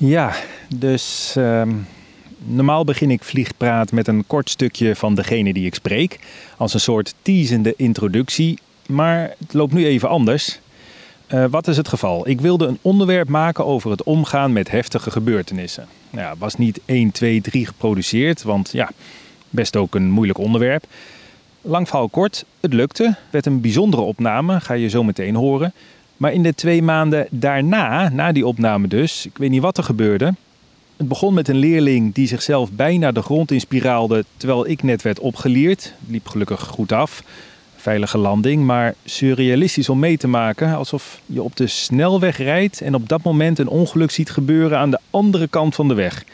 Ja, dus ehm, normaal begin ik vliegpraat met een kort stukje van degene die ik spreek. Als een soort teasende introductie. Maar het loopt nu even anders. Eh, wat is het geval? Ik wilde een onderwerp maken over het omgaan met heftige gebeurtenissen. Nou ja, was niet 1, 2, 3 geproduceerd, want ja, best ook een moeilijk onderwerp. Lang verhaal kort, het lukte. Werd een bijzondere opname, ga je zo meteen horen. Maar in de twee maanden daarna, na die opname dus, ik weet niet wat er gebeurde. Het begon met een leerling die zichzelf bijna de grond inspiraalde terwijl ik net werd opgeleerd. Liep gelukkig goed af. Veilige landing, maar surrealistisch om mee te maken. Alsof je op de snelweg rijdt en op dat moment een ongeluk ziet gebeuren aan de andere kant van de weg.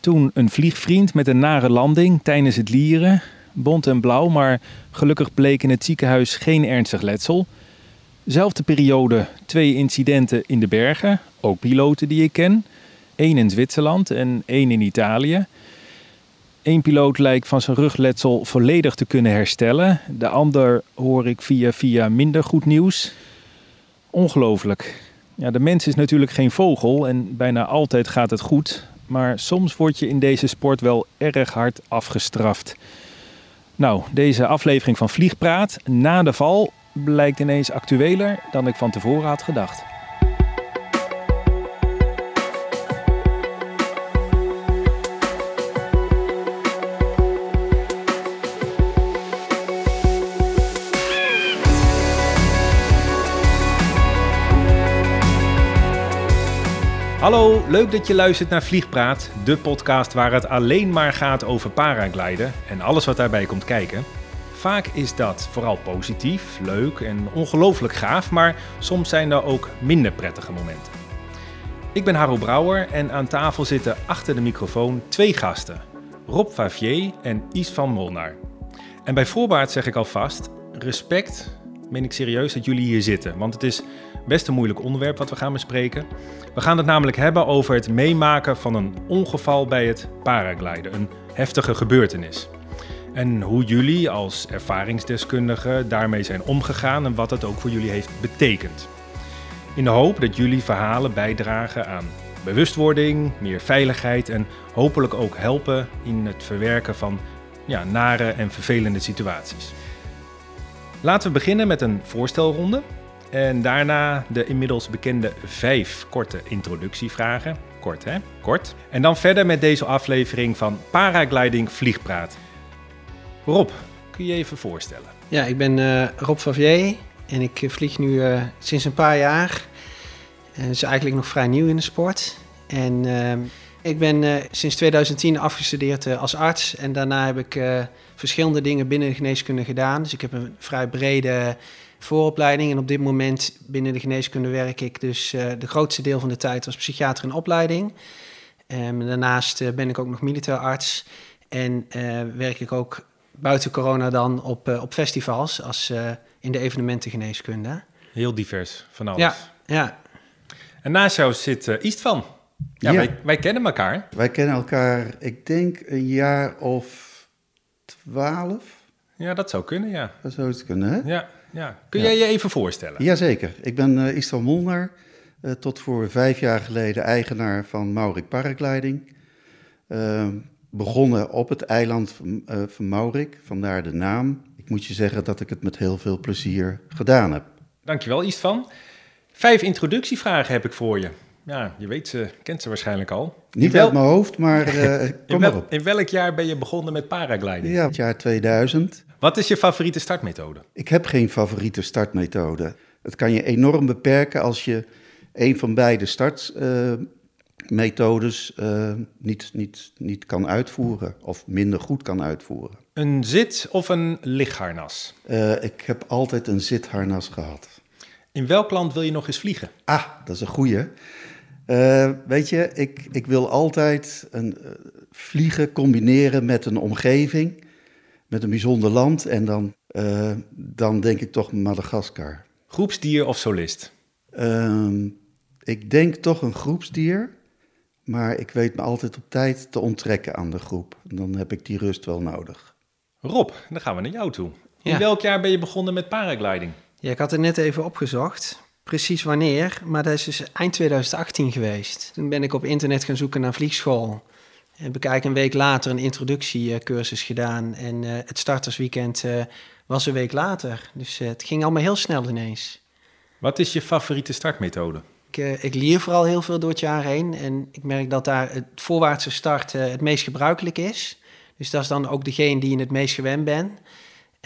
Toen een vliegvriend met een nare landing tijdens het lieren. Bont en blauw, maar gelukkig bleek in het ziekenhuis geen ernstig letsel. Zelfde periode twee incidenten in de bergen, ook piloten die ik ken. Eén in Zwitserland en één in Italië. Eén piloot lijkt van zijn rugletsel volledig te kunnen herstellen. De ander hoor ik via via minder goed nieuws. Ongelooflijk. Ja, de mens is natuurlijk geen vogel en bijna altijd gaat het goed. Maar soms word je in deze sport wel erg hard afgestraft. Nou, deze aflevering van Vliegpraat na de val blijkt ineens actueler dan ik van tevoren had gedacht. Hallo, leuk dat je luistert naar Vliegpraat, de podcast waar het alleen maar gaat over paragliden en alles wat daarbij komt kijken. Vaak is dat vooral positief, leuk en ongelooflijk gaaf, maar soms zijn er ook minder prettige momenten. Ik ben Harro Brouwer en aan tafel zitten achter de microfoon twee gasten, Rob Favier en Is van Molnar. En bij voorbaat zeg ik alvast, respect, meen ik serieus dat jullie hier zitten, want het is best een moeilijk onderwerp wat we gaan bespreken. We gaan het namelijk hebben over het meemaken van een ongeval bij het paragliden, een heftige gebeurtenis. En hoe jullie als ervaringsdeskundigen daarmee zijn omgegaan en wat het ook voor jullie heeft betekend. In de hoop dat jullie verhalen bijdragen aan bewustwording, meer veiligheid en hopelijk ook helpen in het verwerken van ja, nare en vervelende situaties. Laten we beginnen met een voorstelronde. En daarna de inmiddels bekende vijf korte introductievragen. Kort hè? Kort. En dan verder met deze aflevering van Paragliding Vliegpraat. Rob, kun je even voorstellen? Ja, ik ben uh, Rob Favier en ik vlieg nu uh, sinds een paar jaar. Het is eigenlijk nog vrij nieuw in de sport. En ik ben sinds 2010 afgestudeerd als arts en daarna heb ik verschillende dingen binnen de geneeskunde gedaan. Dus ik heb een vrij brede vooropleiding. En op dit moment binnen de geneeskunde werk ik dus de grootste deel van de tijd als psychiater in opleiding. Um, daarnaast ben ik ook nog militair arts en werk ik ook buiten corona dan op, op festivals als in de evenementengeneeskunde. Heel divers van alles. Ja, ja. En naast jou zit uh, van. Ja, ja. Wij, wij, kennen elkaar. Wij kennen elkaar, ik denk een jaar of twaalf. Ja, dat zou kunnen, ja. Dat zou het kunnen, hè? Ja, ja. Kun jij je even voorstellen? Jazeker. Ik ben uh, Istvan Molnar, uh, tot voor vijf jaar geleden eigenaar van Maurik Paragliding. Uh, begonnen op het eiland van, uh, van Maurik, vandaar de naam. Ik moet je zeggen dat ik het met heel veel plezier gedaan heb. Dankjewel, Istvan. Vijf introductievragen heb ik voor je. Ja, je weet ze, kent ze waarschijnlijk al. Niet wel... uit mijn hoofd, maar uh, kom in, wel, op. in welk jaar ben je begonnen met paragliding? Ja, het jaar 2000. Wat is je favoriete startmethode? Ik heb geen favoriete startmethode. Het kan je enorm beperken als je een van beide startmethodes uh, uh, niet, niet, niet kan uitvoeren of minder goed kan uitvoeren. Een zit- of een lichtharnas? Uh, ik heb altijd een zitharnas gehad. In welk land wil je nog eens vliegen? Ah, dat is een goeie. Uh, weet je, ik, ik wil altijd een, vliegen combineren met een omgeving, met een bijzonder land. En dan, dan denk ik toch Madagaskar. Groepsdier of solist? Ehm, ik denk toch een groepsdier, maar ik weet me altijd op tijd te onttrekken aan de groep. Dan heb ik die rust wel nodig. Rob, dan gaan we naar jou toe. In ja. welk jaar ben je begonnen met paragliding? Ja, ik had het net even opgezocht. precies wanneer, maar dat is dus eind 2018 geweest. Toen ben ik op internet gaan zoeken naar vliegschool. En heb ik een week later een introductiecursus gedaan. En uh, het startersweekend uh, was een week later. Dus uh, het ging allemaal heel snel ineens. Wat is je favoriete startmethode? Ik, ik leer vooral heel veel door het jaar heen. En ik merk dat daar het voorwaartse start het meest gebruikelijk is. Dus dat is dan ook degene die je het meest gewend bent.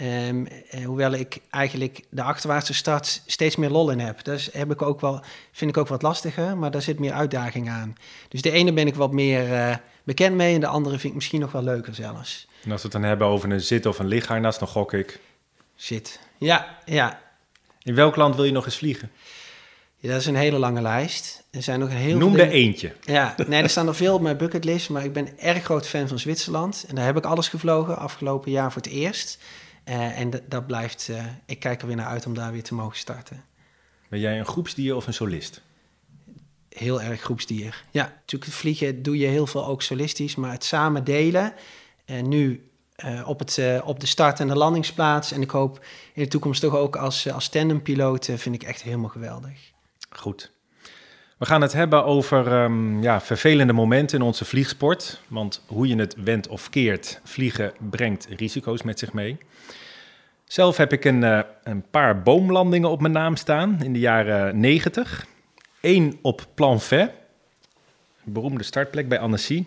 Um, hoewel ik eigenlijk de achterwaartse start steeds meer lol in heb. Dat heb ik ook wel, vind ik ook wat lastiger, maar daar zit meer uitdaging aan. Dus de ene ben ik wat meer uh, bekend mee en de andere vind ik misschien nog wel leuker zelfs. En als we het dan hebben over een zit of een ligharnas, dan gok ik. Zit. Ja, ja. In welk land wil je nog eens vliegen? Ja, dat is een hele lange lijst. Er zijn nog heel Noem er eentje. Ja, nee, er staan er veel op mijn bucketlist, maar ik ben erg groot fan van Zwitserland. En daar heb ik alles gevlogen, afgelopen jaar voor het eerst. Uh, en dat blijft, uh, ik kijk er weer naar uit om daar weer te mogen starten. Ben jij een groepsdier of een solist? Heel erg groepsdier. Ja, natuurlijk vliegen doe je heel veel ook solistisch, maar het samen delen. En uh, nu op, het, op de start- en de landingsplaats. En ik hoop in de toekomst toch ook als, als tandempiloot, vind ik echt helemaal geweldig. Goed. We gaan het hebben over um, ja, vervelende momenten in onze vliegsport. Want hoe je het wendt of keert, vliegen brengt risico's met zich mee. Zelf heb ik een, uh, een paar boomlandingen op mijn naam staan in de jaren 90. Eén op Plan Fait, een beroemde startplek bij Annecy.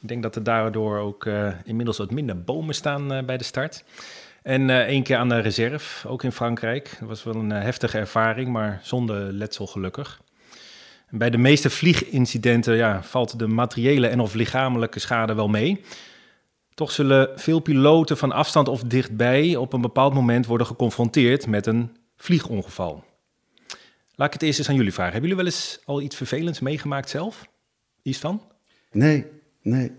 Ik denk dat er daardoor ook uh, inmiddels wat minder bomen staan uh, bij de start. En één keer aan de reserve, ook in Frankrijk. Dat was wel een heftige ervaring, maar zonder letsel gelukkig. En bij de meeste vliegincidenten ja, valt de materiële en of lichamelijke schade wel mee. Toch zullen veel piloten van afstand of dichtbij op een bepaald moment worden geconfronteerd met een vliegongeval. Laat ik het eerst eens aan jullie vragen. Hebben jullie wel eens al iets vervelends meegemaakt zelf? Iets van? Nee, nee.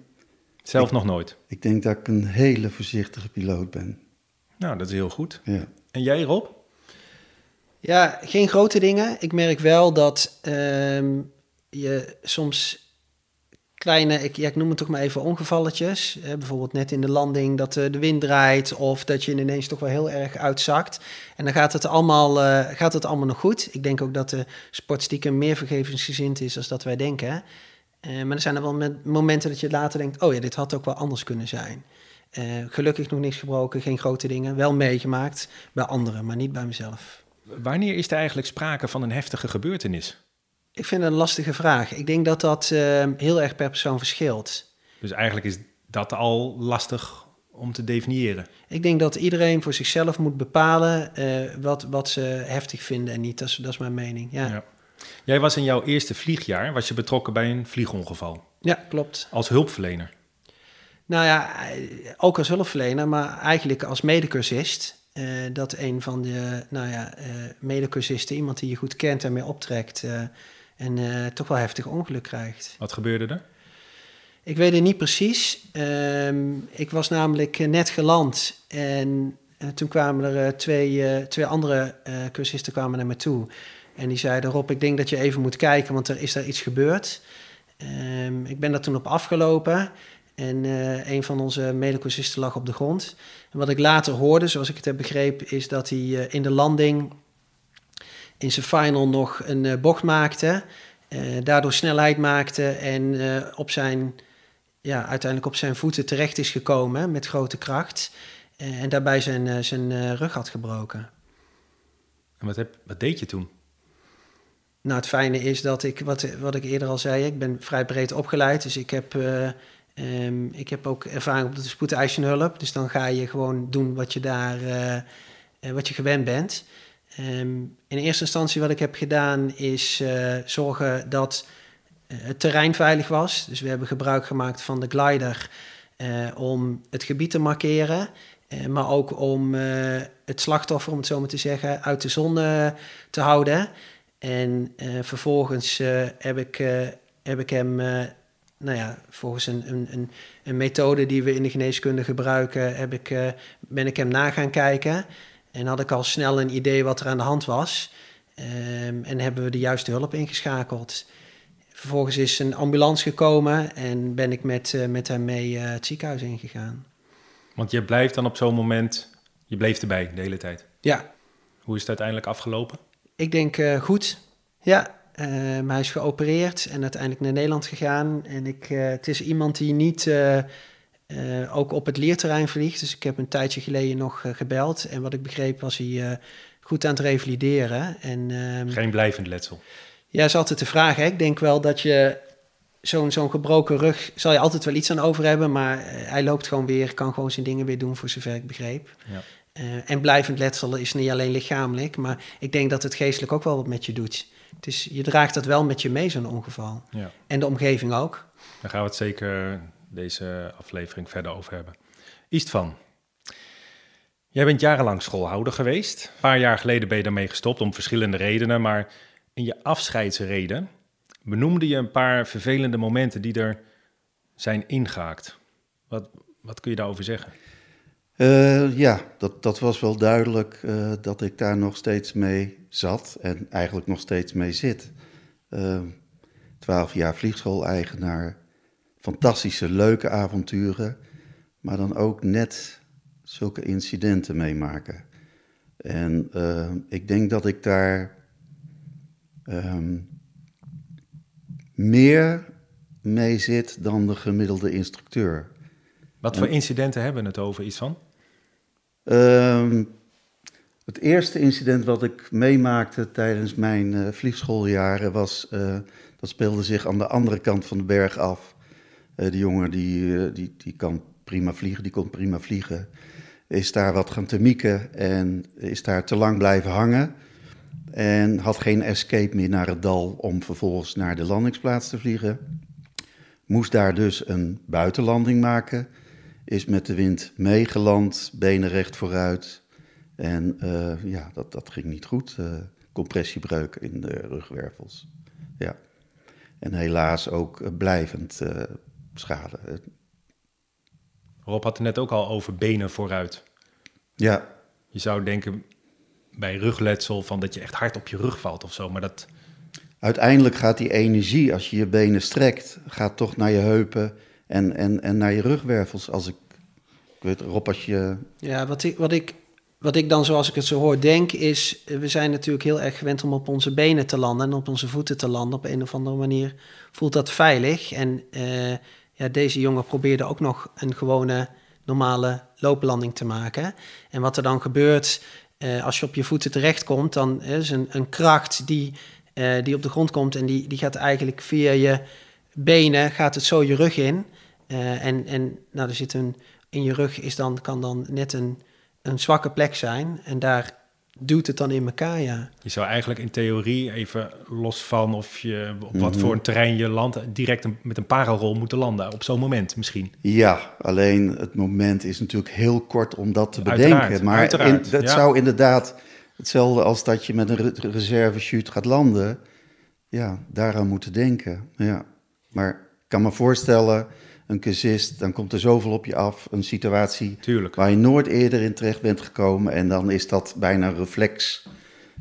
Zelf nog nooit? Ik denk dat ik een hele voorzichtige piloot ben. Nou, dat is heel goed. Ja. En jij, Rob? Ja, geen grote dingen. Ik merk wel dat um, je soms kleine, ik, ja, ik noem het toch maar even ongevalletjes. Eh, bijvoorbeeld net in de landing dat uh, de wind draait of dat je ineens toch wel heel erg uitzakt. En dan gaat het allemaal, uh, gaat het allemaal nog goed. Ik denk ook dat de sport stiekem meer vergevingsgezind is dan dat wij denken. maar er zijn er wel momenten dat je later denkt, oh ja, dit had ook wel anders kunnen zijn. Gelukkig nog niks gebroken, geen grote dingen. Wel meegemaakt bij anderen, maar niet bij mezelf. Wanneer is er eigenlijk sprake van een heftige gebeurtenis? Ik vind het een lastige vraag. Ik denk dat dat uh, heel erg per persoon verschilt. Dus eigenlijk is dat al lastig om te definiëren. Ik denk dat iedereen voor zichzelf moet bepalen uh, wat, wat ze heftig vinden en niet. Dat is, dat is mijn mening. Ja. ja. Jij was in jouw eerste vliegjaar was je betrokken bij een vliegongeval. Ja, klopt. Als hulpverlener. Nou ja, ook als hulpverlener, maar eigenlijk als medecursist. Uh, dat een van de nou ja, uh, medecursisten, iemand die je goed kent en mee optrekt, uh, en toch wel heftig ongeluk krijgt. Wat gebeurde er? Ik weet het niet precies. Um, ik was namelijk net geland en toen kwamen er twee, twee andere cursisten kwamen naar me toe. En die zeiden, Rob, ik denk dat je even moet kijken, want er is daar iets gebeurd. Um, ik ben daar toen op afgelopen en een van onze medecursisten lag op de grond. En wat ik later hoorde, zoals ik het heb begrepen, is dat hij in de landing in zijn final nog een uh, bocht maakte. Uh, daardoor snelheid maakte en uh, op zijn, ja, uiteindelijk op zijn voeten terecht is gekomen met grote kracht. en daarbij zijn, zijn rug had gebroken. En wat, heb, wat deed je toen? Nou, het fijne is dat ik, wat, wat ik eerder al zei, ik ben vrij breed opgeleid. Dus ik heb, um, ik heb ook ervaring op de spoedeisende hulp. Dus dan ga je gewoon doen wat je daar, wat je gewend bent. Um, in eerste instantie wat ik heb gedaan is uh, zorgen dat het terrein veilig was. Dus we hebben gebruik gemaakt van de glider om het gebied te markeren. maar ook om het slachtoffer, om het zo maar te zeggen, uit de zon te houden. En vervolgens heb, ik, heb ik hem nou ja, volgens een, een, een, methode die we in de geneeskunde gebruiken, heb ik, ben ik hem na gaan kijken. En had ik al snel een idee wat er aan de hand was. Um, en hebben we de juiste hulp ingeschakeld. Vervolgens is een ambulance gekomen en ben ik met, uh, met hem mee uh, het ziekenhuis ingegaan. Want je blijft dan op zo'n moment, je bleef erbij de hele tijd? Ja. Hoe is het uiteindelijk afgelopen? Ik denk goed. Ja, uh, hij is geopereerd en uiteindelijk naar Nederland gegaan. En ik, uh, het is iemand die niet ook op het leerterrein vliegt. Dus ik heb een tijdje geleden nog gebeld. En wat ik begreep was hij goed aan het revalideren. En, ehm, Geen blijvend letsel. Ja, is altijd de vraag. Hè? Ik denk wel dat je zo'n zo'n gebroken rug zal je altijd wel iets aan over hebben, maar hij loopt gewoon weer, kan gewoon zijn dingen weer doen, voor zover ik begreep. Ja. Uh, en blijvend letsel is niet alleen lichamelijk, maar ik denk dat het geestelijk ook wel wat met je doet. Het is, je draagt dat wel met je mee, zo'n ongeval. Ja. En de omgeving ook. Daar gaan we het zeker deze aflevering verder over hebben. Istvan, jij bent jarenlang schoolhouder geweest. Een paar jaar geleden ben je daarmee gestopt om verschillende redenen, maar in je afscheidsreden benoemde je een paar vervelende momenten die er zijn ingehaakt. Wat, wat kun je daarover zeggen? Uh, ja, dat, dat was wel duidelijk uh, dat ik daar nog steeds mee zat en eigenlijk nog steeds mee zit. Uh, twaalf jaar vliegschool-eigenaar, fantastische, leuke avonturen, maar dan ook net zulke incidenten meemaken. En ik denk dat ik daar um, meer mee zit dan de gemiddelde instructeur. Wat voor incidenten hebben we het over, iets van? Ehm, het eerste incident wat ik meemaakte tijdens mijn uh, vliegschooljaren was, uh, dat speelde zich aan de andere kant van de berg af. Uh, die jongen die, die, die kan prima vliegen, die kon prima vliegen. Is daar wat gaan temieken en is daar te lang blijven hangen. En had geen escape meer naar het dal om vervolgens naar de landingsplaats te vliegen. Moest daar dus een buitenlanding maken is met de wind meegeland, benen recht vooruit. En uh, ja, dat, dat ging niet goed. Uh, compressiebreuk in de rugwervels. Ja. En helaas ook blijvend uh, schade. Rob had het net ook al over benen vooruit. Ja. Je zou denken bij rugletsel van dat je echt hard op je rug valt of zo, maar dat... Uiteindelijk gaat die energie, als je je benen strekt, gaat toch naar je heupen en, en, en naar je rugwervels. Als ik, ik weet Rob, als je... Ja, wat ik, wat, ik, wat ik dan zoals ik het zo hoor denk is... we zijn natuurlijk heel erg gewend om op onze benen te landen... en op onze voeten te landen. Op een of andere manier voelt dat veilig. En uh, ja, deze jongen probeerde ook nog een gewone normale looplanding te maken. En wat er dan gebeurt... Uh, als je op je voeten terechtkomt, dan is een, een kracht die, die op de grond komt... en die, die gaat eigenlijk via je benen, gaat het zo je rug in... En, en nou, er zit een, in je rug is dan, kan dan net een, een zwakke plek zijn. En daar duwt het dan in elkaar, ja. Je zou eigenlijk in theorie, even los van of je op wat mhm. voor een terrein je landt, direct een, met een pararol moeten landen op zo'n moment misschien. Ja, alleen het moment is natuurlijk heel kort om dat te bedenken. maar in, het zou inderdaad hetzelfde als dat je met een reserve shoot gaat landen. Ja, daaraan moeten denken. Ja. Maar ik kan me voorstellen een cursist, dan komt er zoveel op je af. Een situatie Tuurlijk. waar je nooit eerder in terecht bent gekomen. En dan is dat bijna reflex.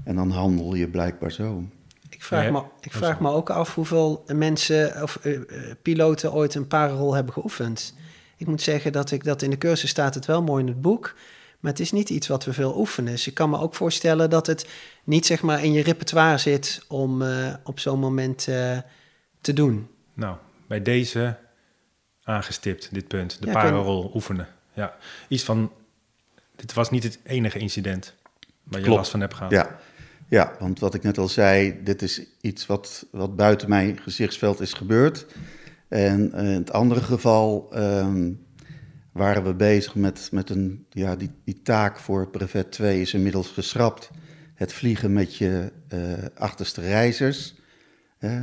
En dan handel je blijkbaar zo. Ik vraag, me, ik vraag me ook af hoeveel mensen of uh, piloten ooit een pararol hebben geoefend. Ik moet zeggen dat ik dat in de cursus staat het wel mooi in het boek. Maar het is niet iets wat we veel oefenen. Dus ik kan me ook voorstellen dat het niet zeg maar in je repertoire zit om uh, op zo'n moment uh, te doen. Nou, bij deze aangestipt, dit punt. De ja, oefenen. Ja, iets van, dit was niet het enige incident waar je last van hebt gehad. Ja. ja, want wat ik net al zei, dit is iets wat, wat buiten mijn gezichtsveld is gebeurd. En in het andere geval ehm, waren we bezig met, met een, ja, die, die taak voor brevet 2 is inmiddels geschrapt. Het vliegen met je uh, achterste reizers. Uh,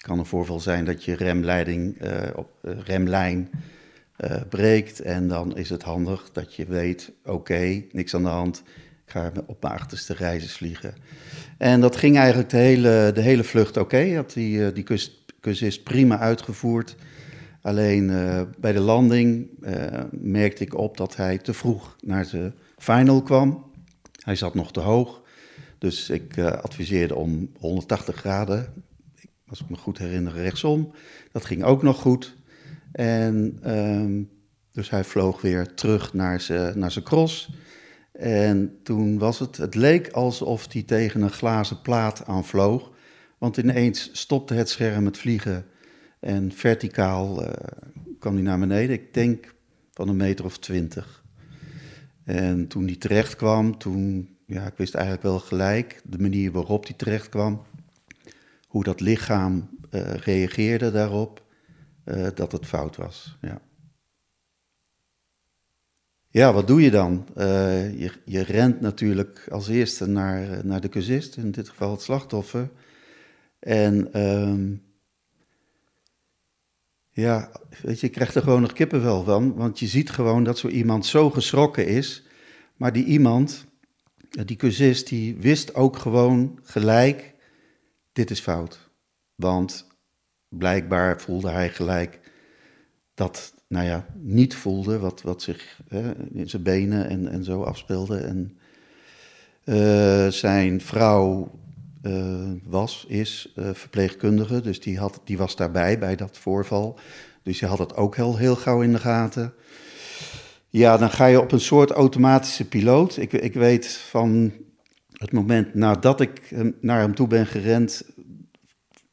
kan een voorval zijn dat je remleiding, uh, op, uh, remlijn uh, breekt. En dan is het handig dat je weet, oké, niks aan de hand. Ik ga op mijn achterste reizers vliegen. En dat ging eigenlijk de hele, de hele vlucht oké. Okay. Die, die kus, is prima uitgevoerd. Alleen bij de landing merkte ik op dat hij te vroeg naar de final kwam. Hij zat nog te hoog. Dus ik adviseerde om 180 graden als ik me goed herinner, rechtsom. Dat ging ook nog goed. En um, dus hij vloog weer terug naar zijn naar cross. En toen was het, het leek alsof hij tegen een glazen plaat aanvloog. Want ineens stopte het scherm met vliegen en verticaal uh, kwam hij naar beneden. Ik denk van een meter of twintig. En toen hij terecht kwam, toen, ja, ik wist eigenlijk wel gelijk de manier waarop hij terecht kwam. Hoe dat lichaam uh, reageerde daarop, uh, dat het fout was. Ja. Ja, wat doe je dan? Uh, je, je, rent natuurlijk als eerste naar, naar de cursist, in dit geval het slachtoffer. En uh, ja, weet je, je krijgt er gewoon nog kippenvel van, want je ziet gewoon dat zo iemand zo geschrokken is. Maar die iemand, die cursist, die wist ook gewoon gelijk, dit is fout. Want blijkbaar voelde hij gelijk dat nou ja, niet voelde, wat, wat zich hè, in zijn benen en, en zo afspeelde. En uh, zijn vrouw uh, was, is uh, verpleegkundige, dus die, had, die was daarbij bij dat voorval. Dus die had het ook heel, heel gauw in de gaten. Ja, dan ga je op een soort automatische piloot. Ik, ik weet van het moment nadat ik naar hem toe ben gerend,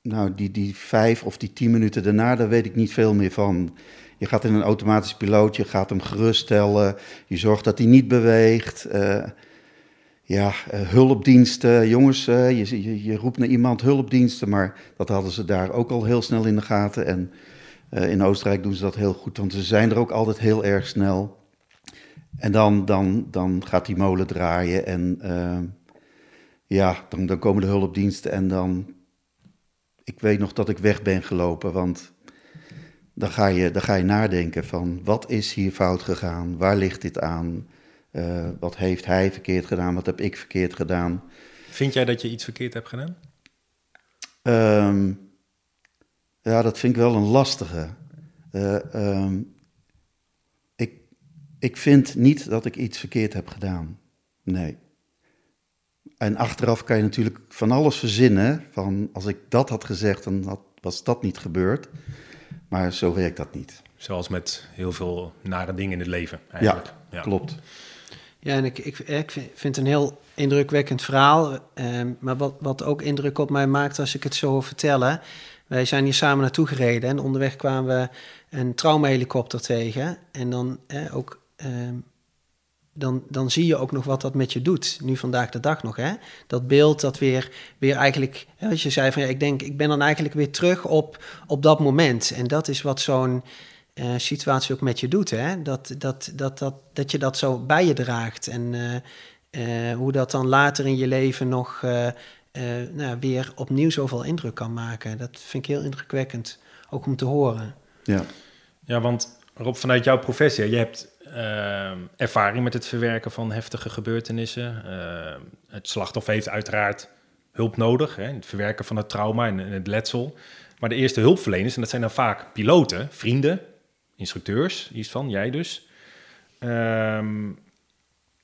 nou, die, die vijf of die tien minuten daarna, daar weet ik niet veel meer van. Je gaat in een automatisch piloot, je gaat hem geruststellen, je zorgt dat hij niet beweegt. Uh, ja, uh, hulpdiensten, jongens, uh, je, je, je, roept naar iemand hulpdiensten, maar dat hadden ze daar ook al heel snel in de gaten. En in Oostenrijk doen ze dat heel goed, want ze zijn er ook altijd heel erg snel. En dan, dan, dan gaat die molen draaien en ja, dan, dan komen de hulpdiensten en dan... Ik weet nog dat ik weg ben gelopen, want dan ga je, dan ga je nadenken van wat is hier fout gegaan, waar ligt dit aan, uh, wat heeft hij verkeerd gedaan, wat heb ik verkeerd gedaan. Vind jij dat je iets verkeerd hebt gedaan? Um, ja, dat vind ik wel een lastige. Uh, um, ik, ik vind niet dat ik iets verkeerd heb gedaan. Nee. En achteraf kan je natuurlijk van alles verzinnen. Van als ik dat had gezegd, dan had, was dat niet gebeurd. Maar zo werkt dat niet. Zoals met heel veel nare dingen in het leven eigenlijk. Ja, ja. klopt. Ja, en ik, ik, ik vind het een heel indrukwekkend verhaal. Um, maar wat, wat ook indruk op mij maakt als ik het zo vertellen. Wij zijn hier samen naartoe gereden en onderweg kwamen we een traumahelikopter tegen. En dan eh, ook um, dan, dan zie je ook nog wat dat met je doet. Nu vandaag de dag nog, hè? Dat beeld dat weer, weer eigenlijk... Hè, als je zei van, ja, ik denk, ik ben dan eigenlijk weer terug op, op dat moment. En dat is wat zo'n uh, situatie ook met je doet, hè? Dat, dat, dat, dat, dat je dat zo bij je draagt. En uh, uh, hoe dat dan later in je leven nog nou, weer opnieuw zoveel indruk kan maken. Dat vind ik heel indrukwekkend, ook om te horen. Ja, ja want Rob, vanuit jouw professie, je hebt uh, ervaring met het verwerken van heftige gebeurtenissen. Uh, het slachtoffer heeft uiteraard hulp nodig, hè, het verwerken van het trauma en, het letsel. Maar de eerste hulpverleners, en dat zijn dan vaak piloten, vrienden, instructeurs, iets van, jij dus. Uh,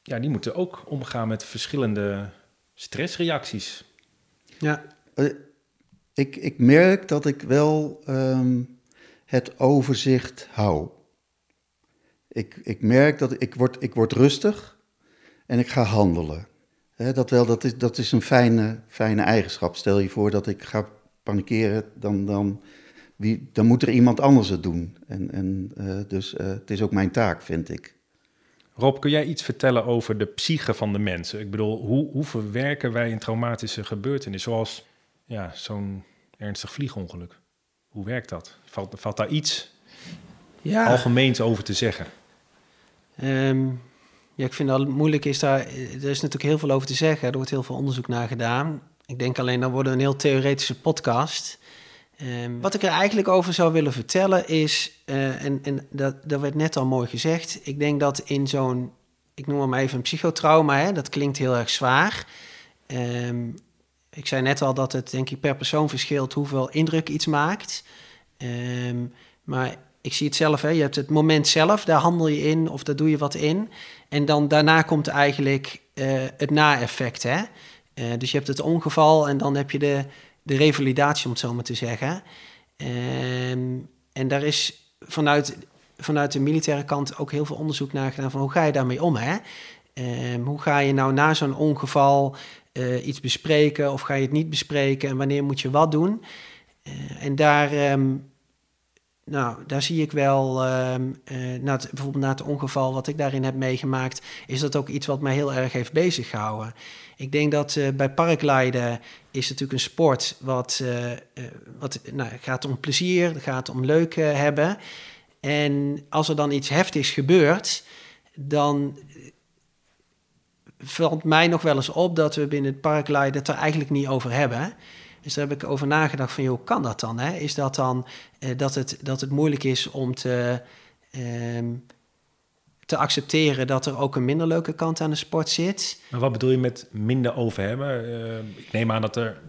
ja, die moeten ook omgaan met verschillende stressreacties. Ja, eh, ik, ik merk dat ik wel ehm, het overzicht hou. Ik, ik merk dat ik word, ik word rustig en ik ga handelen. dat, wel, dat, is, dat is een fijne, fijne eigenschap. Stel je voor dat ik ga panikeren, dan, dan, wie, dan moet er iemand anders het doen. En, en, uh, dus uh, het is ook mijn taak, vind ik. Rob, kun jij iets vertellen over de psyche van de mensen? Ik bedoel, hoe, hoe verwerken wij een traumatische gebeurtenis, zoals ja, zo'n ernstig vliegongeluk? Hoe werkt dat? Valt, valt daar iets ja. algemeens over te zeggen? Um, ja, ik vind dat moeilijk is daar. Er is natuurlijk heel veel over te zeggen. Er wordt heel veel onderzoek naar gedaan. Ik denk alleen dat wordt een heel theoretische podcast. Um, wat ik er eigenlijk over zou willen vertellen is, uh, en, en dat, dat werd net al mooi gezegd. Ik denk dat in zo'n, ik noem maar even een psychotrauma, hè, dat klinkt heel erg zwaar. Um, ik zei net al dat het denk ik per persoon verschilt hoeveel indruk iets maakt. Maar ik zie het zelf, hè, je hebt het moment zelf, daar handel je in of daar doe je wat in. En dan daarna komt eigenlijk uh, het na-effect. Hè? Uh, dus je hebt het ongeval en dan heb je de, de revalidatie, om het zo maar te zeggen. Um, en daar is vanuit, vanuit de militaire kant ook heel veel onderzoek naar gedaan van hoe ga je daarmee om. Hè? Ehm, hoe ga je nou na zo'n ongeval eh, iets bespreken of ga je het niet bespreken en wanneer moet je wat doen? Eh, en daar, ehm, nou, daar zie ik wel, um, na het, bijvoorbeeld na het ongeval wat ik daarin heb meegemaakt, is dat ook iets wat mij heel erg heeft bezig gehouden. Ik denk dat bij parkleiden is natuurlijk een sport wat, wat nou, gaat om plezier, gaat om leuk hebben. En als er dan iets heftigs gebeurt, dan valt mij nog wel eens op dat we binnen het parkleiden het er eigenlijk niet over hebben. Dus daar heb ik over nagedacht van, joh, kan dat dan? Hè? Is dat dan eh, dat, het, dat het moeilijk is om te, ehm, te accepteren dat er ook een minder leuke kant aan de sport zit? Maar wat bedoel je met minder over hebben? Uh, ik neem aan dat er,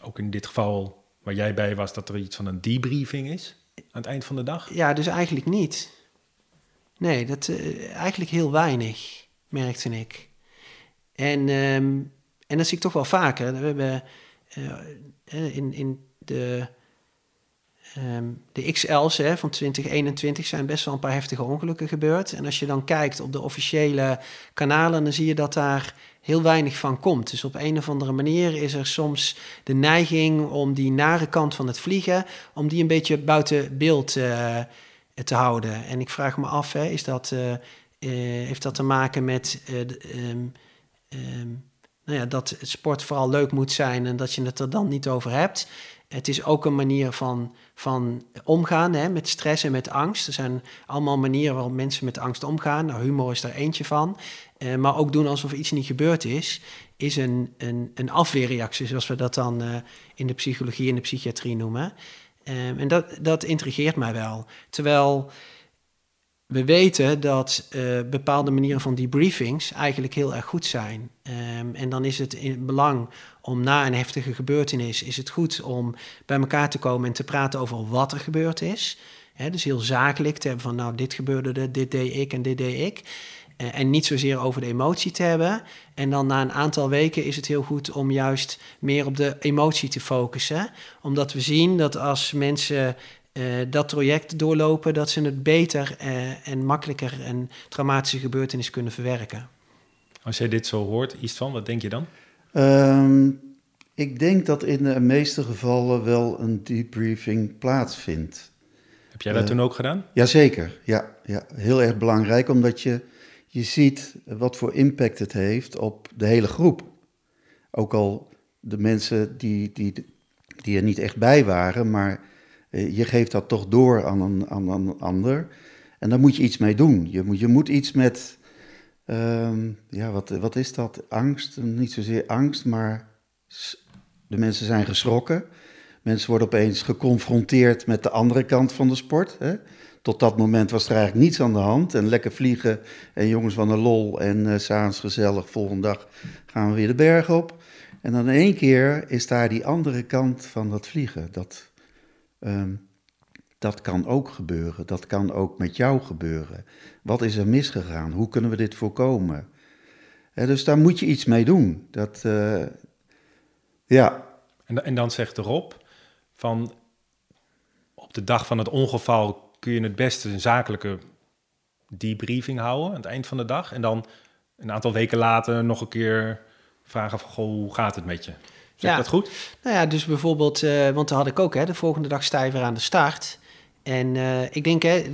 ook in dit geval waar jij bij was, dat er iets van een debriefing is aan het eind van de dag? Ja, dus eigenlijk niet. Nee, dat, uh, eigenlijk heel weinig, merkte ik. En, ehm, en dat zie ik toch wel vaker. We hebben in, in de, um, de XL's hè, van 2021 zijn best wel een paar heftige ongelukken gebeurd. En als je dan kijkt op de officiële kanalen, dan zie je dat daar heel weinig van komt. Dus op een of andere manier is er soms de neiging om die nare kant van het vliegen, om die een beetje buiten beeld uh, te houden. En ik vraag me af, hè, is dat, uh, heeft dat te maken met um, Ehm, nou ja, dat sport vooral leuk moet zijn en dat je het er dan niet over hebt. Het is ook een manier van, van omgaan hè, met stress en met angst. Er zijn allemaal manieren waarop mensen met angst omgaan. Nou, humor is daar eentje van. Uh, maar ook doen alsof iets niet gebeurd is, is een, een, een afweerreactie, zoals we dat dan uh, in de psychologie en de psychiatrie noemen. Um, en dat, dat intrigeert mij wel. Terwijl we weten dat uh, bepaalde manieren van debriefings eigenlijk heel erg goed zijn. Um, en dan is het in belang om na een heftige gebeurtenis, is het goed om bij elkaar te komen en te praten over wat er gebeurd is. Dus heel zakelijk te hebben van nou dit gebeurde er, dit deed ik en dit deed ik. Uh, en niet zozeer over de emotie te hebben. En dan na een aantal weken is het heel goed om juist meer op de emotie te focussen. Omdat we zien dat als mensen uh, dat traject doorlopen, dat ze het beter uh, en makkelijker een traumatische gebeurtenis kunnen verwerken. Als jij dit zo hoort, iets van, wat denk je dan? Um, ik denk dat in de meeste gevallen wel een debriefing plaatsvindt. Heb jij dat uh, toen ook gedaan? Jazeker, ja, ja. Heel erg belangrijk, omdat je, je ziet wat voor impact het heeft op de hele groep. Ook al de mensen die, die, die er niet echt bij waren, maar eh, je geeft dat toch door aan een, aan een ander. En daar moet je iets mee doen. Je moet, je moet iets met, um, ja, wat, wat is dat? Angst? Niet zozeer angst, maar de mensen zijn geschrokken. Mensen worden opeens geconfronteerd met de andere kant van de sport. Hè? Tot dat moment was er eigenlijk niets aan de hand. En lekker vliegen en jongens van de lol en uh, s'avonds gezellig. Volgende dag gaan we weer de berg op. En dan in één keer is daar die andere kant van dat vliegen. Dat, Um, dat kan ook gebeuren. Dat kan ook met jou gebeuren. Wat is er misgegaan? Hoe kunnen we dit voorkomen? dus daar moet je iets mee doen. Dat, uh, ja. En, en dan zegt Rob van op de dag van het ongeval kun je het beste een zakelijke debriefing houden aan het eind van de dag. En dan een aantal weken later nog een keer vragen van, goh, hoe gaat het met je? Zeg ja. dat goed? Nou ja, dus bijvoorbeeld, uh, want dan had ik ook, hè, de volgende dag stijver aan de start. En uh, ik denk, hè,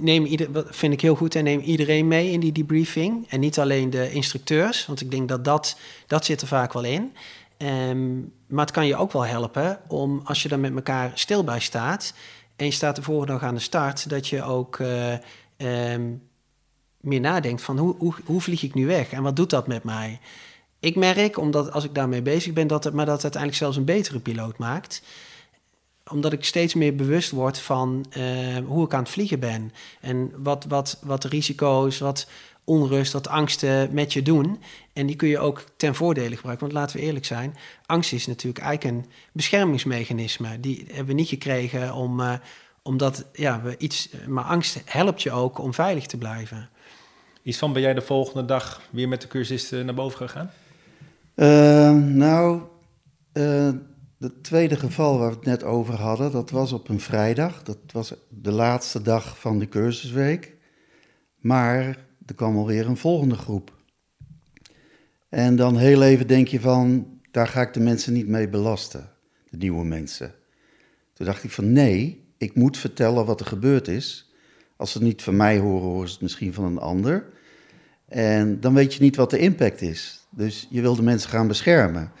neem ieder, vind ik heel goed, en neem iedereen mee in die debriefing. En niet alleen de instructeurs, want ik denk dat dat, dat zit er vaak wel in. Um, maar het kan je ook wel helpen om, als je dan met elkaar stil bij staat... en je staat de volgende dag aan de start, dat je ook uh, um, meer nadenkt van hoe, hoe, hoe vlieg ik nu weg en wat doet dat met mij? Ik merk, omdat als ik daarmee bezig ben, dat het, maar dat uiteindelijk zelfs een betere piloot maakt. Omdat ik steeds meer bewust word van uh, hoe ik aan het vliegen ben. En wat, wat, wat risico's, wat onrust, wat angsten met je doen. En die kun je ook ten voordele gebruiken. Want laten we eerlijk zijn, angst is natuurlijk eigenlijk een beschermingsmechanisme. Die hebben we niet gekregen om, uh, omdat ja, we iets. Maar angst helpt je ook om veilig te blijven. Iets van, ben jij de volgende dag weer met de cursisten naar boven gegaan? Uh, nou, uh, het tweede geval waar we het net over hadden, dat was op een vrijdag. Dat was de laatste dag van de cursusweek. Maar er kwam alweer een volgende groep. En dan heel even denk je van, daar ga ik de mensen niet mee belasten, de nieuwe mensen. Toen dacht ik van nee, ik moet vertellen wat er gebeurd is. Als ze het niet van mij horen, horen ze het misschien van een ander. En dan weet je niet wat de impact is. Dus je wil de mensen gaan beschermen.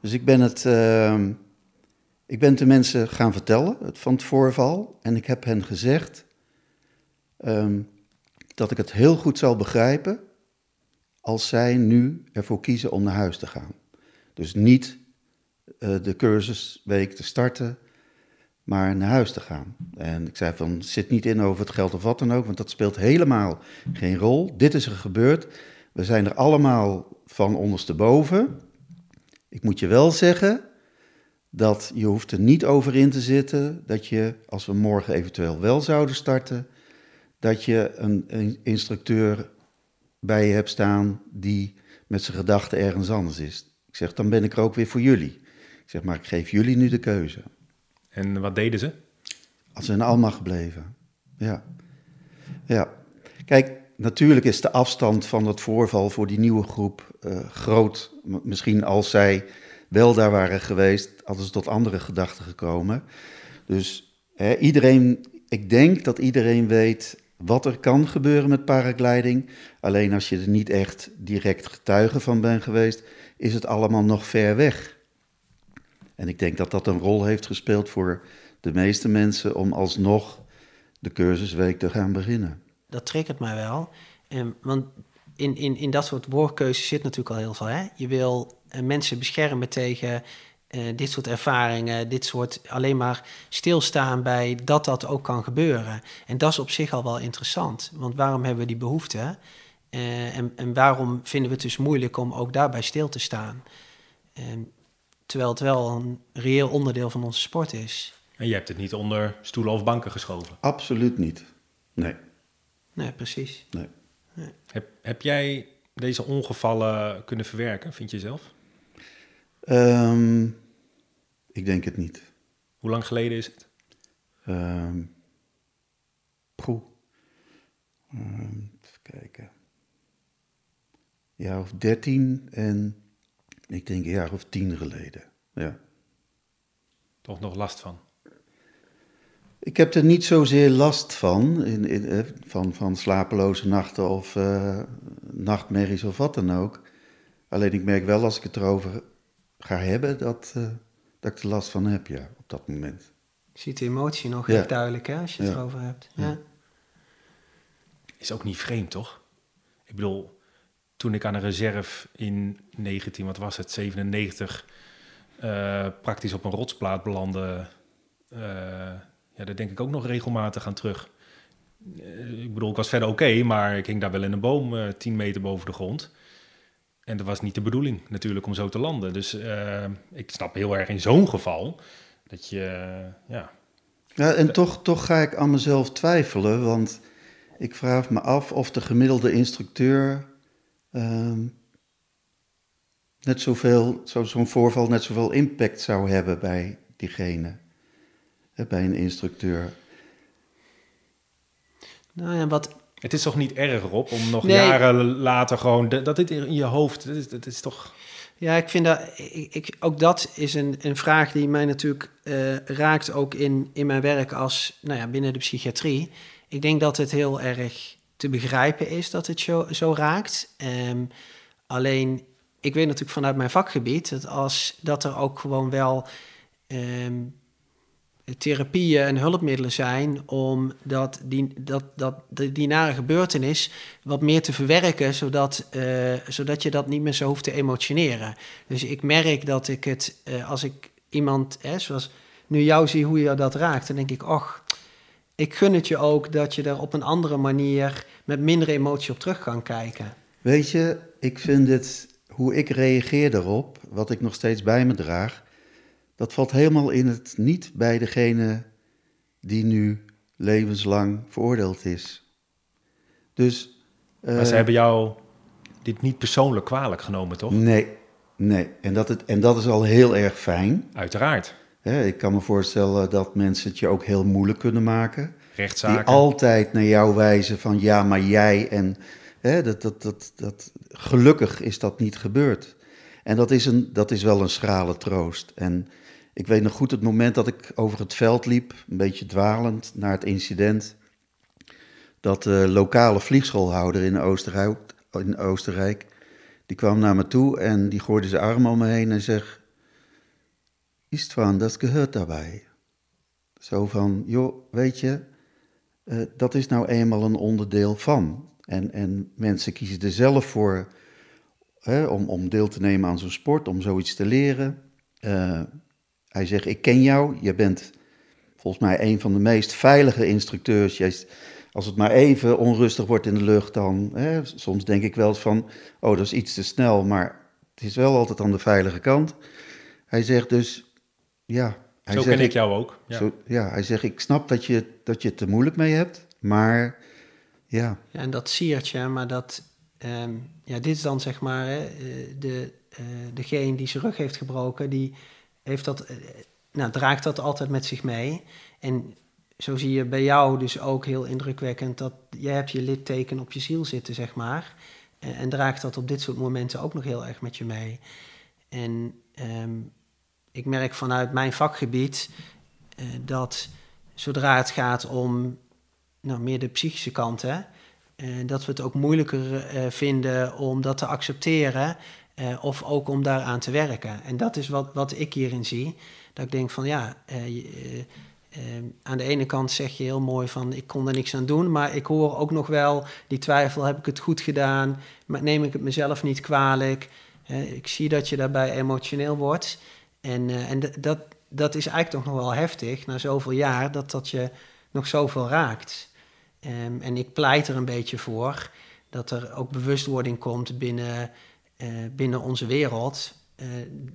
Dus ik ben het, uh, ik ben de mensen gaan vertellen van het voorval. En ik heb hen gezegd um, dat ik het heel goed zal begrijpen als zij nu ervoor kiezen om naar huis te gaan. Dus niet uh, de cursusweek te starten, maar naar huis te gaan. En ik zei van, zit niet in over het geld of wat dan ook, want dat speelt helemaal geen rol. Dit is er gebeurd. We zijn er allemaal van ondersteboven. Ik moet je wel zeggen dat je hoeft er niet over in te zitten dat je, als we morgen eventueel wel zouden starten, dat je een, een instructeur bij je hebt staan die met zijn gedachten ergens anders is. Ik zeg, dan ben ik er ook weer voor jullie. Ik zeg, maar ik geef jullie nu de keuze. En wat deden ze? Als ze in Alma gebleven. Ja. Ja. Kijk, natuurlijk is de afstand van het voorval voor die nieuwe groep uh, groot. Misschien als zij wel daar waren geweest, hadden ze tot andere gedachten gekomen. Dus hè, iedereen, ik denk dat iedereen weet wat er kan gebeuren met paragliding. Alleen als je er niet echt direct getuige van bent geweest, is het allemaal nog ver weg. En ik denk dat dat een rol heeft gespeeld voor de meeste mensen om alsnog de cursusweek te gaan beginnen. Dat triggert mij wel. Um, want in, in, in dat soort woordkeuzes zit natuurlijk al heel veel. Hè? Je wil uh, mensen beschermen tegen uh, dit soort ervaringen, dit soort alleen maar stilstaan bij dat dat ook kan gebeuren. En dat is op zich al wel interessant. Want waarom hebben we die behoefte? Uh, en, en waarom vinden we het dus moeilijk om ook daarbij stil te staan? Terwijl het wel een reëel onderdeel van onze sport is. En je hebt het niet onder stoelen of banken geschoven? Absoluut niet. Nee. Nee, precies. Nee. nee. Heb, heb jij deze ongevallen kunnen verwerken, vind je zelf? Um, ik denk het niet. Hoe lang geleden is het? Um, poeh. Um, even kijken. Een jaar of dertien en ik denk een jaar of tien geleden. Ja. Toch nog last van? Ik heb er niet zozeer last van, in, in, eh, van, van slapeloze nachten of uh, nachtmerries of wat dan ook. Alleen ik merk wel als ik het erover ga hebben, dat, uh, dat ik er last van heb, ja, op dat moment. Je ziet de emotie nog ja. duidelijk, hè, als je het ja. erover hebt. Ja. Is ook niet vreemd, toch? Ik bedoel, toen ik aan een reserve in 19, wat was het, 97, uh, praktisch op een rotsplaat belandde, uh, daar denk ik ook nog regelmatig aan terug. Uh, ik bedoel, ik was verder oké, maar ik hing daar wel in een boom 10 meter boven de grond. En dat was niet de bedoeling natuurlijk om zo te landen. Dus ik snap heel erg in zo'n geval dat je, ja... Ja, en toch, toch ga ik aan mezelf twijfelen, want ik vraag me af of de gemiddelde instructeur um, net zoveel, zo'n voorval net zoveel impact zou hebben bij diegene, bij een instructeur. Nou ja, wat... Het is toch niet erg, Rob, om nog nee. jaren later gewoon... Dat dit in je hoofd, dat is, dat is toch... Ja, ik vind dat... Ik, ik, ook dat is een, een vraag die mij natuurlijk uh, raakt ook in, in mijn werk als... Nou ja, binnen de psychiatrie. Ik denk dat het heel erg te begrijpen is dat het zo, zo raakt. Um, alleen, ik weet natuurlijk vanuit mijn vakgebied dat, als, dat er ook gewoon wel um, therapieën en hulpmiddelen zijn om dat, die, dat, dat, die nare gebeurtenis wat meer te verwerken, zodat, uh, zodat je dat niet meer zo hoeft te emotioneren. Dus ik merk dat ik het, uh, als ik iemand, hè, zoals nu jou zie hoe je dat raakt, dan denk ik, och, ik gun het je ook dat je er op een andere manier met minder emotie op terug kan kijken. Weet je, ik vind het, hoe ik reageer erop, wat ik nog steeds bij me draag, dat valt helemaal in het niet bij degene die nu levenslang veroordeeld is. Dus. Uh, maar ze hebben jou dit niet persoonlijk kwalijk genomen, toch? Nee, nee. En dat, het, en dat is al heel erg fijn. Uiteraard. Ik kan me voorstellen dat mensen het je ook heel moeilijk kunnen maken. Rechtszaken. Die altijd naar jou wijzen van ja, maar jij en Hè, dat, dat, dat, dat, gelukkig is dat niet gebeurd. En dat is, een, dat is wel een schrale troost. En ik weet nog goed het moment dat ik over het veld liep, een beetje dwalend naar het incident. Dat de lokale vliegschoolhouder in Oostenrijk, in Oostenrijk, die kwam naar me toe en die gooide zijn arm om me heen en zegt: Istvan, dat gehoord daarbij. Zo van, joh, weet je, uh, dat is nou eenmaal een onderdeel van. En, en mensen kiezen er zelf voor hè, om, om deel te nemen aan zo'n sport, om zoiets te leren. Uh, hij zegt, ik ken jou, je bent volgens mij een van de meest veilige instructeurs. Jij, als het maar even onrustig wordt in de lucht, dan hè, soms denk ik wel eens van, oh dat is iets te snel, maar het is wel altijd aan de veilige kant. Hij zegt dus, ja. Hij zo zegt, ken ik jou ook. Ja. Zo, ja, hij zegt, ik snap dat je, dat je het er moeilijk mee hebt, maar ja. ja en dat siertje, maar dat, um, ja, dit is dan zeg maar hè, de, uh, degene die zijn rug heeft gebroken, die heeft dat, uh, nou, draagt dat altijd met zich mee. En zo zie je bij jou dus ook heel indrukwekkend dat jij hebt je litteken op je ziel zitten, zeg maar. En, en draagt dat op dit soort momenten ook nog heel erg met je mee. En um, ik merk vanuit mijn vakgebied uh, dat zodra het gaat om nou, meer de psychische kant, hè, dat we het ook moeilijker vinden om dat te accepteren of ook om daaraan te werken. En dat is wat, wat ik hierin zie. Dat ik denk van ja, aan de ene kant zeg je heel mooi van ik kon er niks aan doen, maar ik hoor ook nog wel die twijfel, heb ik het goed gedaan, maar neem ik het mezelf niet kwalijk. ik zie dat je daarbij emotioneel wordt. En, en dat, dat is eigenlijk toch nog wel heftig, na zoveel jaar, dat dat je nog zoveel raakt. Um, en ik pleit er een beetje voor dat er ook bewustwording komt binnen, binnen onze wereld. Uh,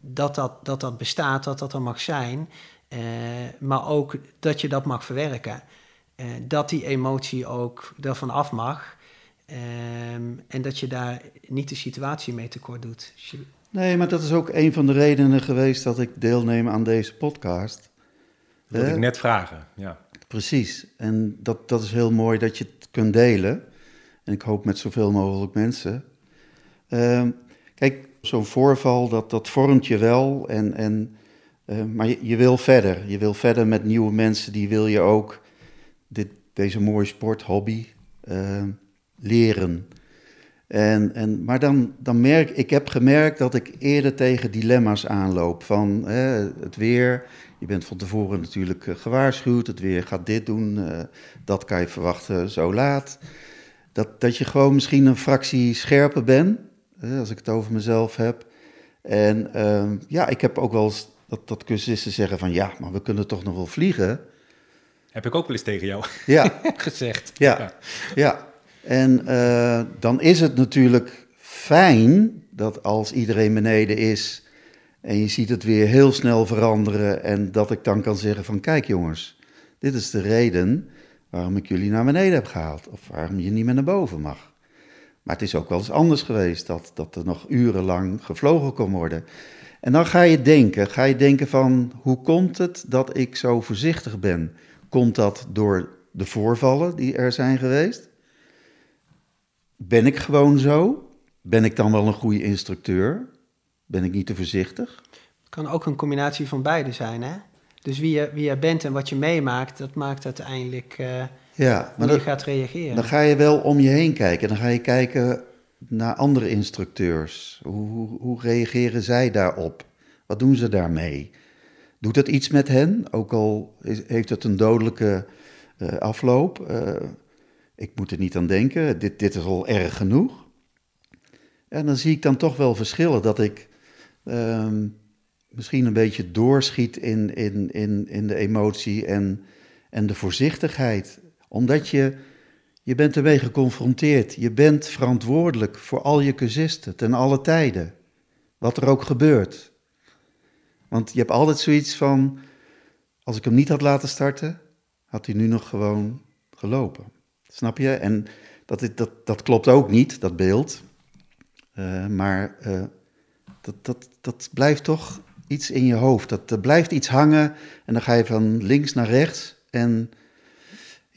dat, dat, dat dat bestaat, dat dat er mag zijn. maar ook dat je dat mag verwerken. dat die emotie ook ervan af mag. Um, en dat je daar niet de situatie mee tekort doet. Nee, maar dat is ook een van de redenen geweest dat ik deelneem aan deze podcast. Dat wilde ik net vragen, ja. Precies. En dat, dat is heel mooi dat je het kunt delen. En ik hoop met zoveel mogelijk mensen. Uh, kijk, zo'n voorval, dat, dat vormt je wel. En, en, uh, maar je, wil verder. Je wil verder met nieuwe mensen. Die wil je ook dit, deze mooie sport, hobby, uh, leren. En, en, maar dan, dan merk ik, heb gemerkt dat ik eerder tegen dilemma's aanloop. Van het weer, je bent van tevoren natuurlijk eh, gewaarschuwd, het weer gaat dit doen, dat kan je verwachten zo laat. Dat, dat je gewoon misschien een fractie scherper bent, als ik het over mezelf heb. En uh, ja, ik heb ook wel eens dat, dat cursisten zeggen van ja, maar we kunnen toch nog wel vliegen. Heb ik ook wel eens tegen jou ja. gezegd. Ja, ja. ja. En uh, dan is het natuurlijk fijn dat als iedereen beneden is en je ziet het weer heel snel veranderen en dat ik dan kan zeggen van kijk jongens, dit is de reden waarom ik jullie naar beneden heb gehaald of waarom je niet meer naar boven mag. Maar het is ook wel eens anders geweest dat, dat er nog urenlang gevlogen kon worden. En dan ga je denken, ga je denken van hoe komt het dat ik zo voorzichtig ben? Komt dat door de voorvallen die er zijn geweest? Ben ik gewoon zo? Ben ik dan wel een goede instructeur? Ben ik niet te voorzichtig? Het kan ook een combinatie van beide zijn, hè? Dus wie je, wie je bent en wat je meemaakt, dat maakt uiteindelijk uh, ja, maar je gaat reageren. Dan ga je wel om je heen kijken. Dan ga je kijken naar andere instructeurs. Hoe, hoe, hoe reageren zij daarop? Wat doen ze daarmee? Doet het iets met hen? Ook al is, heeft het een dodelijke uh, afloop. Uh, ik moet er niet aan denken, dit, dit is al erg genoeg. En dan zie ik dan toch wel verschillen dat ik um, misschien een beetje doorschiet in, in, in, in de emotie en, en de voorzichtigheid. Omdat je, je bent ermee geconfronteerd. Je bent verantwoordelijk voor al je cursisten ten alle tijden. Wat er ook gebeurt. Want je hebt altijd zoiets van, als ik hem niet had laten starten, had hij nu nog gewoon gelopen. Snap je? En dat, dat, dat klopt ook niet, dat beeld. Uh, maar uh, dat, dat, dat blijft toch iets in je hoofd. Dat, er blijft iets hangen en dan ga je van links naar rechts. En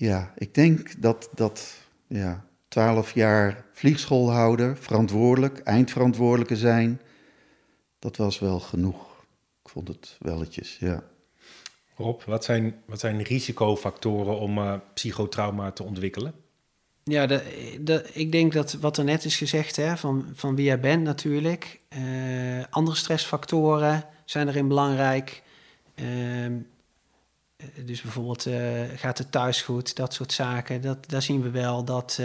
ja, ik denk dat, dat, ja, twaalf jaar vliegschoolhouder, verantwoordelijk, eindverantwoordelijke zijn. Dat was wel genoeg. Ik vond het welletjes, ja. Rob, wat zijn, wat zijn risicofactoren om uh, psychotrauma te ontwikkelen? Ja, de, de, ik denk dat wat er net is gezegd, hè, van, van wie jij bent natuurlijk. Uh, andere stressfactoren zijn erin belangrijk. Uh, dus bijvoorbeeld, uh, gaat het thuis goed? Dat soort zaken. Dat, daar zien we wel dat...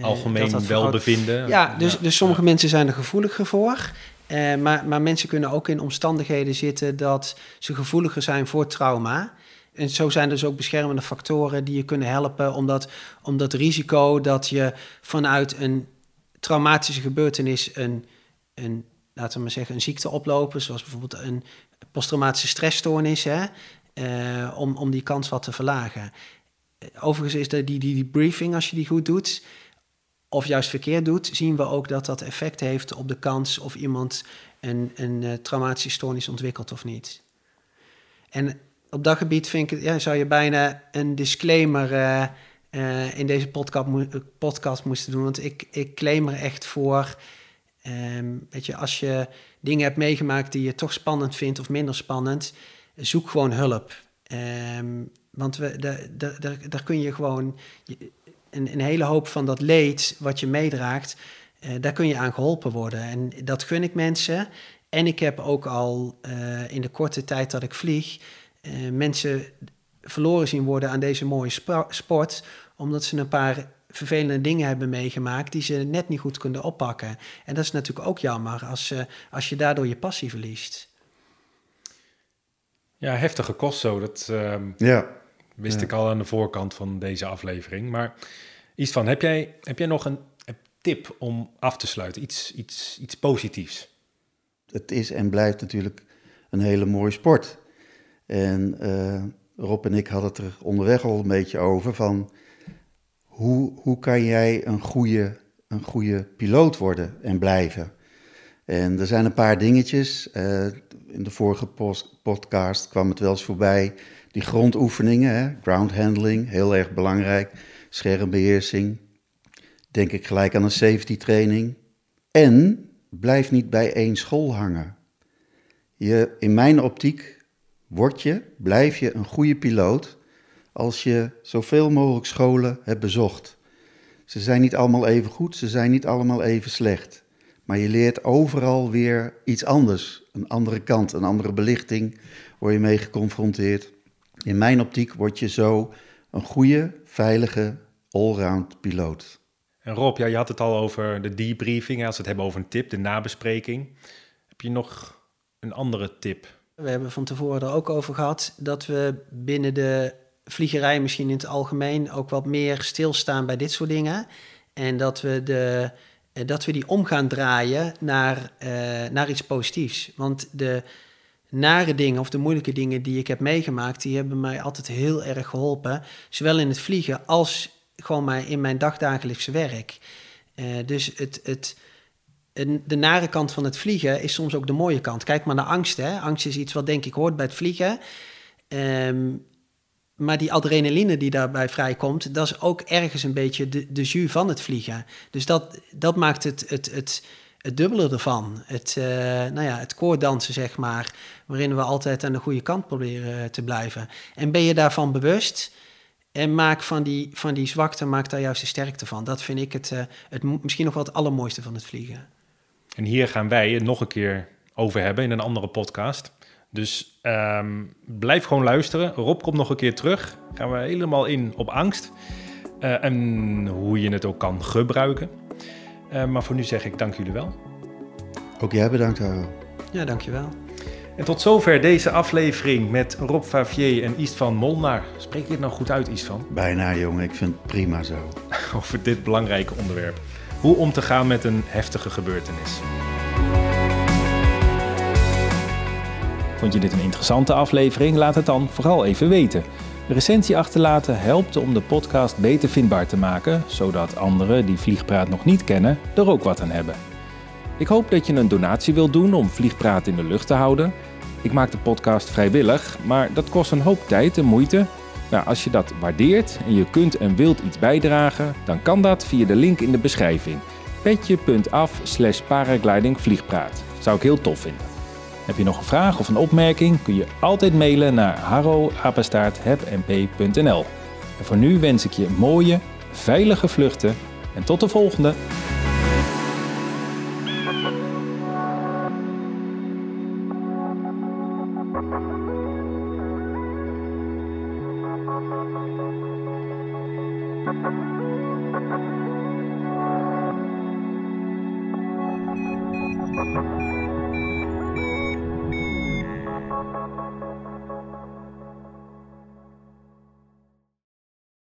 Algemeen dat welbevinden. Ja, dus, ja. dus sommige mensen zijn er gevoeliger voor. Uh, maar, maar mensen kunnen ook in omstandigheden zitten dat ze gevoeliger zijn voor trauma. En zo zijn dus ook beschermende factoren die je kunnen helpen om dat, om dat risico dat je vanuit een traumatische gebeurtenis een, een, laten we maar zeggen, een ziekte oplopen, zoals bijvoorbeeld een posttraumatische stressstoornis, hè, uh, om, om die kans wat te verlagen. Overigens is die, die, die briefing, als je die goed doet, of juist verkeerd doet, zien we ook dat dat effect heeft op de kans of iemand een, een uh, traumatische stoornis ontwikkelt of niet. En op dat gebied vind ik, ja, zou je bijna een disclaimer uh, in deze podcast, podcast moesten doen. Want ik, ik claim er echt voor. Um, weet je, als je dingen hebt meegemaakt die je toch spannend vindt of minder spannend, zoek gewoon hulp. Um, want we, daar kun je gewoon een, een, hele hoop van dat leed wat je meedraagt, uh, daar kun je aan geholpen worden. En dat gun ik mensen. En ik heb ook al uh, in de korte tijd dat ik vlieg, uh, mensen verloren zien worden aan deze mooie sport, omdat ze een paar vervelende dingen hebben meegemaakt die ze net niet goed kunnen oppakken. En dat is natuurlijk ook jammer als, als je daardoor je passie verliest. Ja, heftige kost zo. Dat, uh, ja. Wist ik al aan de voorkant van deze aflevering. Maar iets van, heb jij, heb jij nog een, een tip om af te sluiten? Iets, iets, iets positiefs? Het is en blijft natuurlijk een hele mooie sport. En uh, Rob en ik hadden het er onderweg al een beetje over van hoe, hoe kan jij een goede, een goede piloot worden en blijven? En er zijn een paar dingetjes. Uh, in de vorige podcast kwam het wel eens voorbij die grondoefeningen, hè, ground handling, heel erg belangrijk, schermbeheersing. Denk ik gelijk aan een safety training. En blijf niet bij één school hangen. Je, in mijn optiek word je, blijf je een goede piloot als je zoveel mogelijk scholen hebt bezocht. Ze zijn niet allemaal even goed, ze zijn niet allemaal even slecht. Maar je leert overal weer iets anders, een andere kant, een andere belichting, word je mee geconfronteerd. In mijn optiek word je zo een goede, veilige, allround piloot. En Rob, ja, je had het al over de debriefing. Als we het hebben over een tip, de nabespreking. Heb je nog een andere tip? We hebben van tevoren er ook over gehad dat we binnen de vliegerij misschien in het algemeen ook wat meer stilstaan bij dit soort dingen. En dat we, de, dat we die om gaan draaien naar, uh, naar iets positiefs. Want de, nare dingen of de moeilijke dingen die ik heb meegemaakt, die hebben mij altijd heel erg geholpen. Zowel in het vliegen als gewoon maar in mijn dagdagelijkse werk. Uh, dus het, het, de nare kant van het vliegen is soms ook de mooie kant. Kijk maar naar angst. Hè. Angst is iets wat denk ik hoort bij het vliegen. Um, maar die adrenaline die daarbij vrijkomt, dat is ook ergens een beetje de, de jus van het vliegen. Dus dat, dat maakt het, het, het, het dubbele ervan. Het, uh, nou ja, het koordansen, zeg maar, waarin we altijd aan de goede kant proberen te blijven. En ben je daarvan bewust en maak van die, van die zwakte, maak daar juist de sterkte van. Dat vind ik het, uh, het misschien nog wel het allermooiste van het vliegen. En hier gaan wij het nog een keer over hebben in een andere podcast. Dus um, blijf gewoon luisteren. Rob komt nog een keer terug. Gaan we helemaal in op angst. Uh, en hoe je het ook kan gebruiken. Uh, maar voor nu zeg ik dank jullie wel. Ook jij bedankt, Haro. Ja, dankjewel. En tot zover deze aflevering met Rob Favier en Istvan Molnar. Spreek je het nou goed uit, Istvan? Bijna, jongen. Ik vind het prima zo. Over dit belangrijke onderwerp. Hoe om te gaan met een heftige gebeurtenis. Vond je dit een interessante aflevering? Laat het dan vooral even weten. Een recensie achterlaten helpt om de podcast beter vindbaar te maken, zodat anderen die Vliegpraat nog niet kennen er ook wat aan hebben. Ik hoop dat je een donatie wilt doen om Vliegpraat in de lucht te houden. Ik maak de podcast vrijwillig, maar dat kost een hoop tijd en moeite. Nou, als je dat waardeert en je kunt en wilt iets bijdragen, dan kan dat via de link in de beschrijving. petje.af slash paraglidingvliegpraat. Zou ik heel tof vinden. Heb je nog een vraag of een opmerking, kun je altijd mailen naar harro.hebmp.nl. En voor nu wens ik je mooie, veilige vluchten en tot de volgende!